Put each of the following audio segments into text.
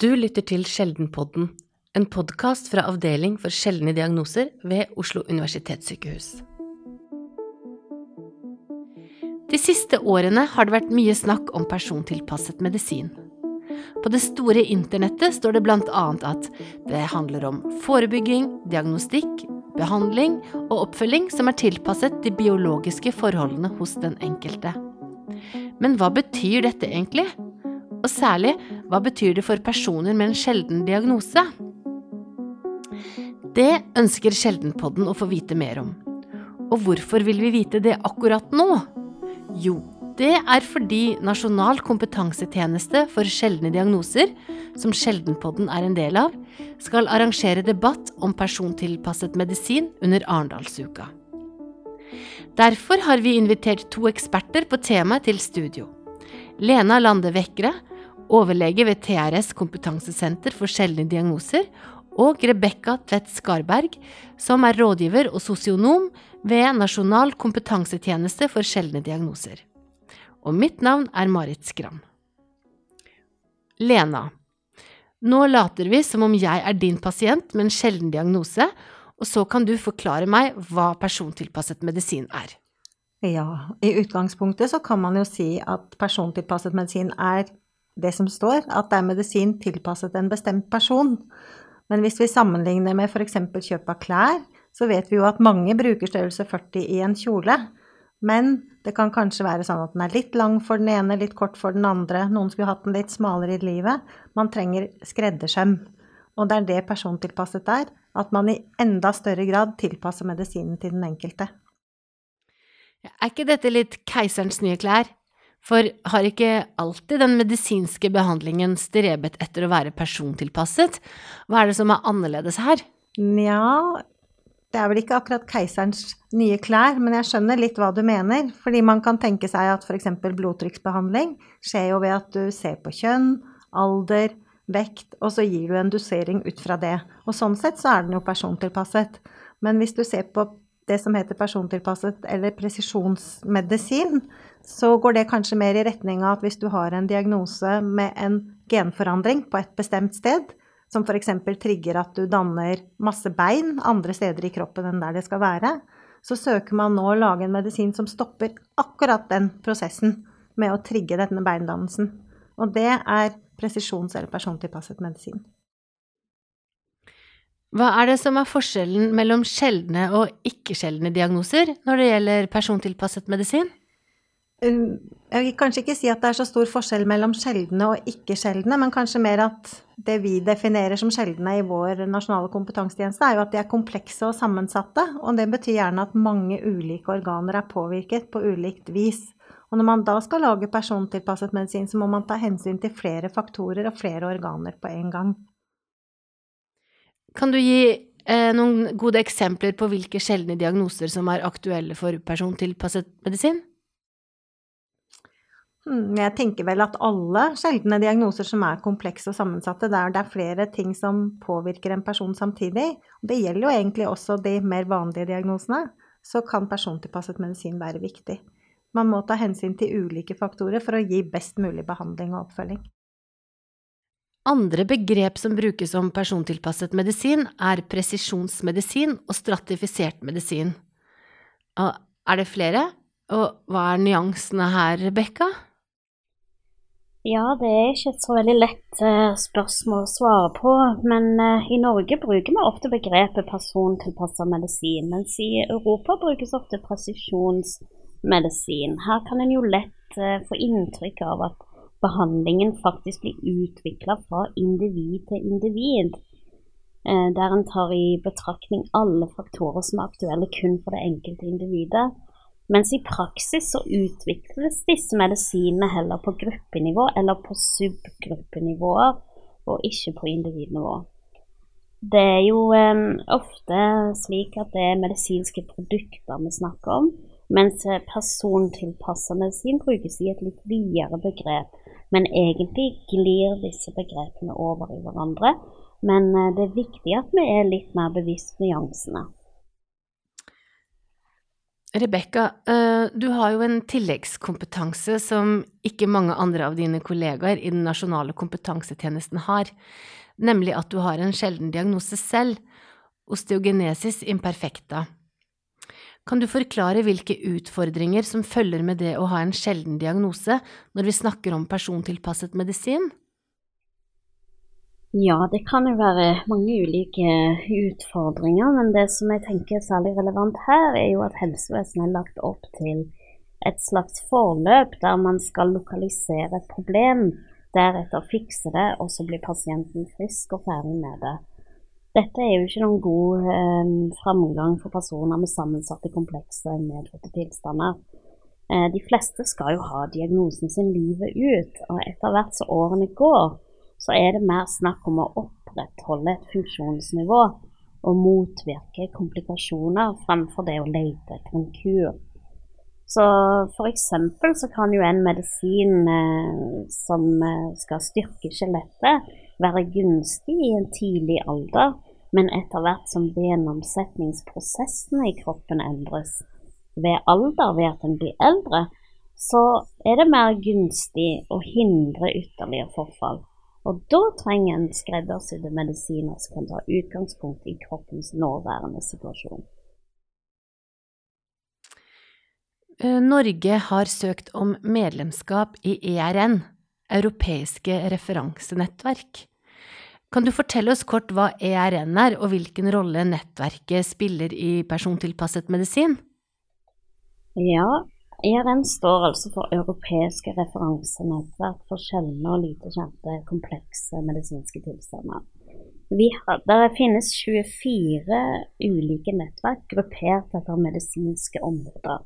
Du lytter til Sjeldenpodden, en podkast fra Avdeling for sjeldne diagnoser ved Oslo universitetssykehus. De siste årene har det vært mye snakk om persontilpasset medisin. På det store internettet står det annet at det handler om forebygging, diagnostikk, behandling og oppfølging som er tilpasset de biologiske forholdene hos den enkelte. Men hva betyr dette egentlig? Og særlig, hva betyr det for personer med en sjelden diagnose? Det ønsker Sjeldenpodden å få vite mer om. Og hvorfor vil vi vite det akkurat nå? Jo, det er fordi Nasjonal kompetansetjeneste for sjeldne diagnoser, som Sjeldenpodden er en del av, skal arrangere debatt om persontilpasset medisin under Arendalsuka. Derfor har vi invitert to eksperter på temaet til studio. Lena Lande Vekre, overlege ved TRS kompetansesenter for sjeldne diagnoser, og Rebekka Tvedt Skarberg, som er rådgiver og sosionom ved Nasjonal kompetansetjeneste for sjeldne diagnoser. Og mitt navn er Marit Skram. Lena, nå later vi som om jeg er din pasient med en sjelden diagnose, og så kan du forklare meg hva persontilpasset medisin er. Ja, i utgangspunktet så kan man jo si at persontilpasset medisin er det som står, at det er medisin tilpasset en bestemt person. Men hvis vi sammenligner med f.eks. kjøp av klær, så vet vi jo at mange bruker størrelse 40 i en kjole. Men det kan kanskje være sånn at den er litt lang for den ene, litt kort for den andre. Noen skulle hatt den litt smalere i livet. Man trenger skreddersøm. Og det er det persontilpasset er. At man i enda større grad tilpasser medisinen til den enkelte. Er ikke dette litt keiserens nye klær? For har ikke alltid den medisinske behandlingen strebet etter å være persontilpasset? Hva er det som er annerledes her? Nja, det er vel ikke akkurat keiserens nye klær, men jeg skjønner litt hva du mener. Fordi man kan tenke seg at f.eks. blodtrykksbehandling skjer jo ved at du ser på kjønn, alder, vekt, og så gir du en dosering ut fra det. Og sånn sett så er den jo persontilpasset. Men hvis du ser på det som heter persontilpasset eller presisjonsmedisin, så går det kanskje mer i retning av at hvis du har en diagnose med en genforandring på et bestemt sted, som f.eks. trigger at du danner masse bein andre steder i kroppen enn der det skal være, så søker man nå å lage en medisin som stopper akkurat den prosessen med å trigge denne beindannelsen. Og det er presisjons- eller persontilpasset medisin. Hva er det som er forskjellen mellom sjeldne og ikke-sjeldne diagnoser når det gjelder persontilpasset medisin? Um, jeg vil kanskje ikke si at det er så stor forskjell mellom sjeldne og ikke-sjeldne, men kanskje mer at det vi definerer som sjeldne i vår nasjonale kompetansetjeneste, er jo at de er komplekse og sammensatte. Og det betyr gjerne at mange ulike organer er påvirket på ulikt vis. Og når man da skal lage persontilpasset medisin, så må man ta hensyn til flere faktorer og flere organer på en gang. Kan du gi eh, noen gode eksempler på hvilke sjeldne diagnoser som er aktuelle for persontilpasset medisin? Hmm, jeg tenker vel at alle sjeldne diagnoser som er komplekse og sammensatte, der det er flere ting som påvirker en person samtidig, det gjelder jo egentlig også de mer vanlige diagnosene, så kan persontilpasset medisin være viktig. Man må ta hensyn til ulike faktorer for å gi best mulig behandling og oppfølging. Andre begrep som brukes om persontilpasset medisin, er presisjonsmedisin og stratifisert medisin. Er det flere? Og hva er nyansene her, Rebekka? Ja, det er ikke et så veldig lett uh, spørsmål å svare på. Men uh, i Norge bruker vi ofte begrepet persontilpasset medisin, mens i Europa brukes ofte presisjonsmedisin. Her kan en jo lett uh, få inntrykk av at behandlingen faktisk blir utvikla fra individ til individ. Eh, der en tar i betraktning alle faktorer som er aktuelle kun for det enkelte individet. Mens i praksis så utvikles disse medisinene heller på gruppenivå eller på subgruppenivåer, og ikke på individnivå. Det er jo um, ofte slik at det er medisinske produkter vi snakker om, mens persontilpassa medisin brukes i et litt videre begrep men egentlig glir disse begrepene over i hverandre. Men eh, det er viktig at vi er litt mer bevisst nyansene. Rebekka, eh, du har jo en tilleggskompetanse som ikke mange andre av dine kollegaer i den nasjonale kompetansetjenesten har, nemlig at du har en sjelden diagnose selv, osteogenesis imperfecta. Kan du forklare hvilke utfordringer som følger med det å ha en sjelden diagnose når vi snakker om persontilpasset medisin? Ja, det kan jo være mange ulike utfordringer, men det som jeg tenker er særlig relevant her, er jo at helsevesenet er lagt opp til et slags forløp der man skal lokalisere et problem, deretter fikse det, og så blir pasienten frisk og ferdig med det. Dette er jo ikke noen god eh, framgang for personer med sammensatte, komplekse, medfødte tilstander. Eh, de fleste skal jo ha diagnosen sin livet ut, og etter hvert som årene går, så er det mer snakk om å opprettholde et funksjonsnivå og motvirke komplikasjoner fremfor det å lete etter en kur. Så f.eks. så kan jo en medisin eh, som eh, skal styrke skjelettet, være gunstig i en tidlig alder, men etter hvert som gjennomsetningsprosessene i kroppen endres ved alder, ved at en blir eldre, så er det mer gunstig å hindre ytterligere forfall. Og da trenger en skreddersydde medisiner som kan ta utgangspunkt i kroppens nåværende situasjon. Eh, Norge har søkt om medlemskap i ERN, Europeiske referansenettverk. Kan du fortelle oss kort hva ERN er, og hvilken rolle nettverket spiller i persontilpasset medisin? Ja, ERN står altså for Europeiske referansenettverk for sjeldne og lite kjente komplekse medisinske tilstander. Det finnes 24 ulike nettverk gruppert etter medisinske områder.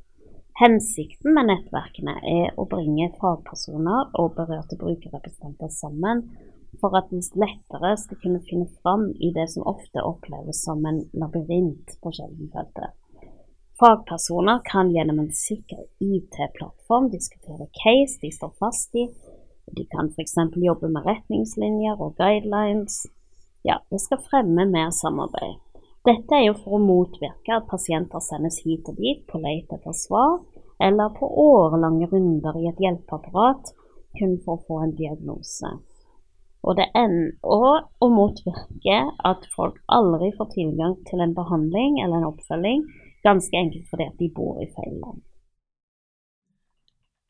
Hensikten med nettverkene er å bringe fagpersoner og berørte brukerrepresentanter sammen for at de lettere skal kunne finne fram i det som ofte oppleves som en labyrint på sjeldenfeltet. Fagpersoner kan gjennom en sikker IT-plattform diskutere case de står fast i. De kan f.eks. jobbe med retningslinjer og guidelines. Ja, det skal fremme mer samarbeid. Dette er jo for å motvirke at pasienter sendes hit og dit på leit etter svar, eller på årelange runder i et hjelpeapparat kun for å få en diagnose. Og, og å motvirke at folk aldri får tilgang til en behandling eller en oppfølging Ganske enkelt fordi at de bor i feil land.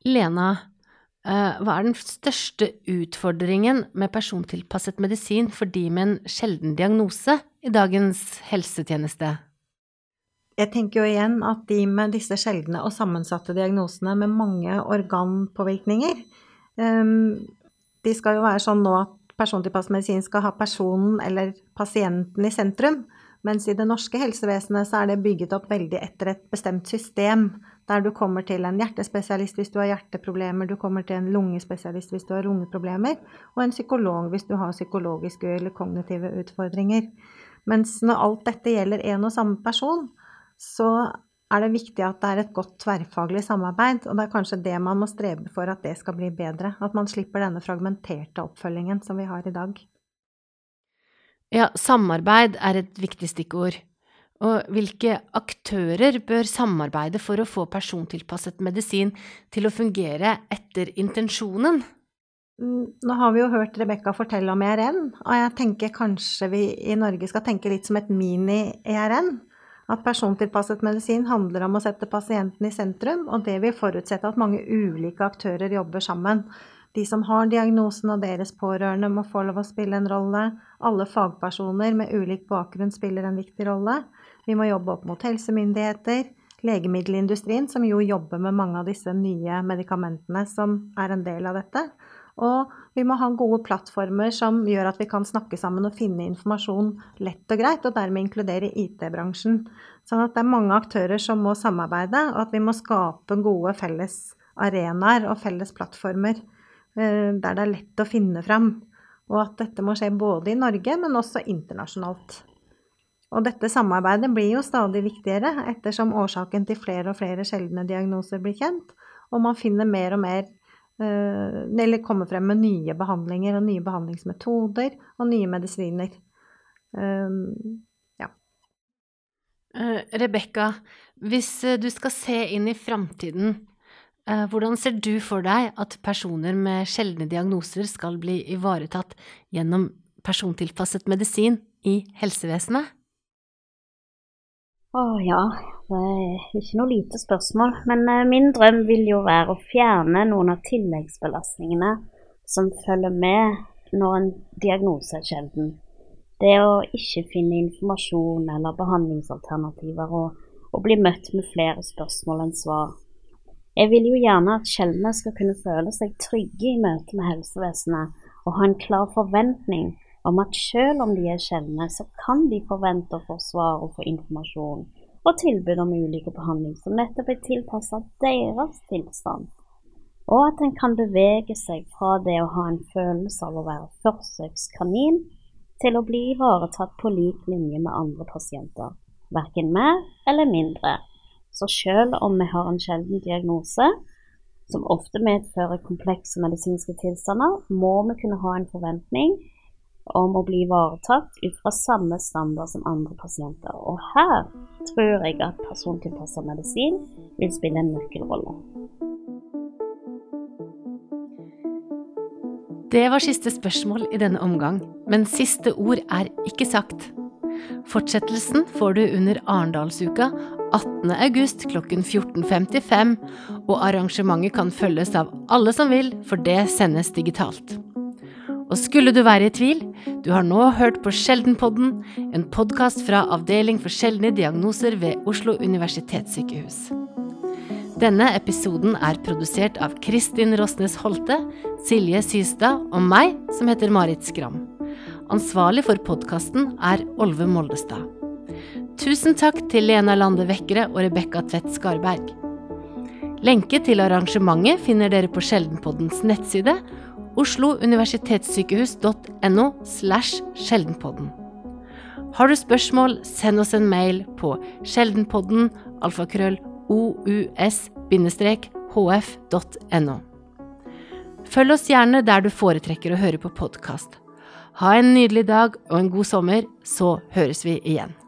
Lena, eh, hva er den største utfordringen med persontilpasset medisin for de med en sjelden diagnose i dagens helsetjeneste? Jeg tenker jo igjen at de med disse sjeldne og sammensatte diagnosene med mange organpåvirkninger, ehm, de skal jo være sånn nå at persontilpasset medisin skal ha personen eller pasienten i sentrum. Mens i det norske helsevesenet så er det bygget opp veldig etter et bestemt system, der du kommer til en hjertespesialist hvis du har hjerteproblemer, du kommer til en lungespesialist hvis du har lungeproblemer, og en psykolog hvis du har psykologiske eller kognitive utfordringer. Mens når alt dette gjelder én og samme person, så er det viktig at det er et godt tverrfaglig samarbeid, og det er kanskje det man må strebe for at det skal bli bedre. At man slipper denne fragmenterte oppfølgingen som vi har i dag. Ja, samarbeid er et viktig stikkord. Og hvilke aktører bør samarbeide for å få persontilpasset medisin til å fungere etter intensjonen? Mm, nå har vi jo hørt Rebekka fortelle om ERN, og jeg tenker kanskje vi i Norge skal tenke litt som et mini-ERN. At persontilpasset medisin handler om å sette pasienten i sentrum, og det vil forutsette at mange ulike aktører jobber sammen. De som har diagnosen og deres pårørende må få lov å spille en rolle. Alle fagpersoner med ulik bakgrunn spiller en viktig rolle. Vi må jobbe opp mot helsemyndigheter, legemiddelindustrien, som jo jobber med mange av disse nye medikamentene som er en del av dette. Og vi må ha gode plattformer som gjør at vi kan snakke sammen og finne informasjon lett og greit, og dermed inkludere IT-bransjen. Sånn at det er mange aktører som må samarbeide, og at vi må skape gode felles arenaer og felles plattformer Eh, der det er lett å finne fram. Og at dette må skje både i Norge, men også internasjonalt. Og dette samarbeidet blir jo stadig viktigere ettersom årsaken til flere og flere sjeldne diagnoser blir kjent, og man finner mer og mer Eller kommer frem med nye behandlinger og nye behandlingsmetoder og nye medisiner. Um, ja. Uh, Rebekka, Hvis eh, du skal se inn i framtiden, eh, hvordan ser du for deg at personer med sjeldne diagnoser skal bli ivaretatt gjennom persontilpasset medisin i helsevesenet? Å ja, ikke noe lite spørsmål. Men eh, min drøm vil jo være å fjerne noen av tilleggsbelastningene som følger med når en diagnose er sjelden. Det å ikke finne informasjon eller behandlingsalternativer og, og bli møtt med flere spørsmål enn svar. Jeg vil jo gjerne at sjeldne skal kunne føle seg trygge i møte med helsevesenet og ha en klar forventning om at selv om de er sjeldne, så kan de forvente å få svar og få informasjon og tilbud om ulike behandling som nettopp er tilpasset deres tilstand, og at en kan bevege seg fra det å ha en følelse av å være forsøkskanin til å bli ivaretatt på lik linje med andre pasienter, verken mer eller mindre. Så selv om vi har en sjelden diagnose, som ofte medfører komplekse medisinske tilstander, må vi kunne ha en forventning om å bli ivaretatt ut fra samme standard som andre pasienter. Og her tror jeg at persontilpassa medisin vil spille en nøkkelrolle. Det var siste spørsmål i denne omgang, men siste ord er ikke sagt. Fortsettelsen får du under Arendalsuka 18. august klokken 14.55, og arrangementet kan følges av alle som vil, for det sendes digitalt. Og skulle du være i tvil, du har nå hørt på Sjeldenpodden, en podkast fra Avdeling for sjeldne diagnoser ved Oslo universitetssykehus. Denne episoden er produsert av Kristin Rosnes Holte, Silje Systad og meg, som heter Marit Skram. Ansvarlig for podkasten er Olve Moldestad. Tusen takk til Lena Lande Vekkere og Rebekka Tvedt Skarberg. Lenke til arrangementet finner dere på Sjeldenpoddens nettside oslouniversitetssykehus.no slash sjeldenpodden. Har du spørsmål, send oss en mail på sjeldenpodden alfakrøll ous-hf.no. Følg oss gjerne der du foretrekker å høre på podkast. Ha en nydelig dag og en god sommer, så høres vi igjen.